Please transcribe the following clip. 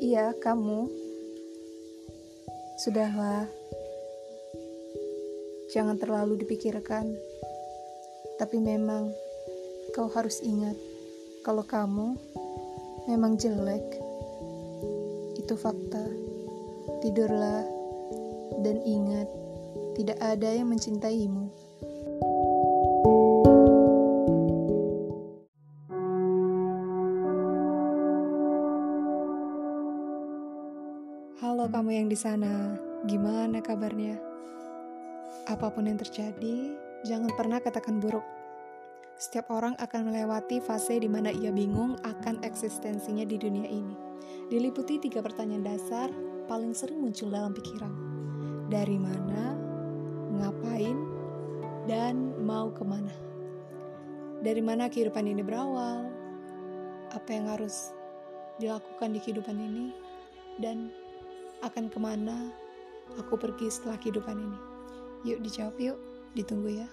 Iya, kamu. Sudahlah. Jangan terlalu dipikirkan. Tapi memang kau harus ingat kalau kamu memang jelek. Itu fakta. Tidurlah dan ingat, tidak ada yang mencintaimu. Halo kamu yang di sana, gimana kabarnya? Apa pun yang terjadi, jangan pernah katakan buruk. Setiap orang akan melewati fase di mana ia bingung akan eksistensinya di dunia ini. Diliputi tiga pertanyaan dasar paling sering muncul dalam pikiran. Dari mana, ngapain, dan mau ke mana. Dari mana kehidupan ini berawal, apa yang harus dilakukan di kehidupan ini, dan akan ke mana aku pergi setelah kehidupan ini. Yuk dijawab yuk, ditunggu ya.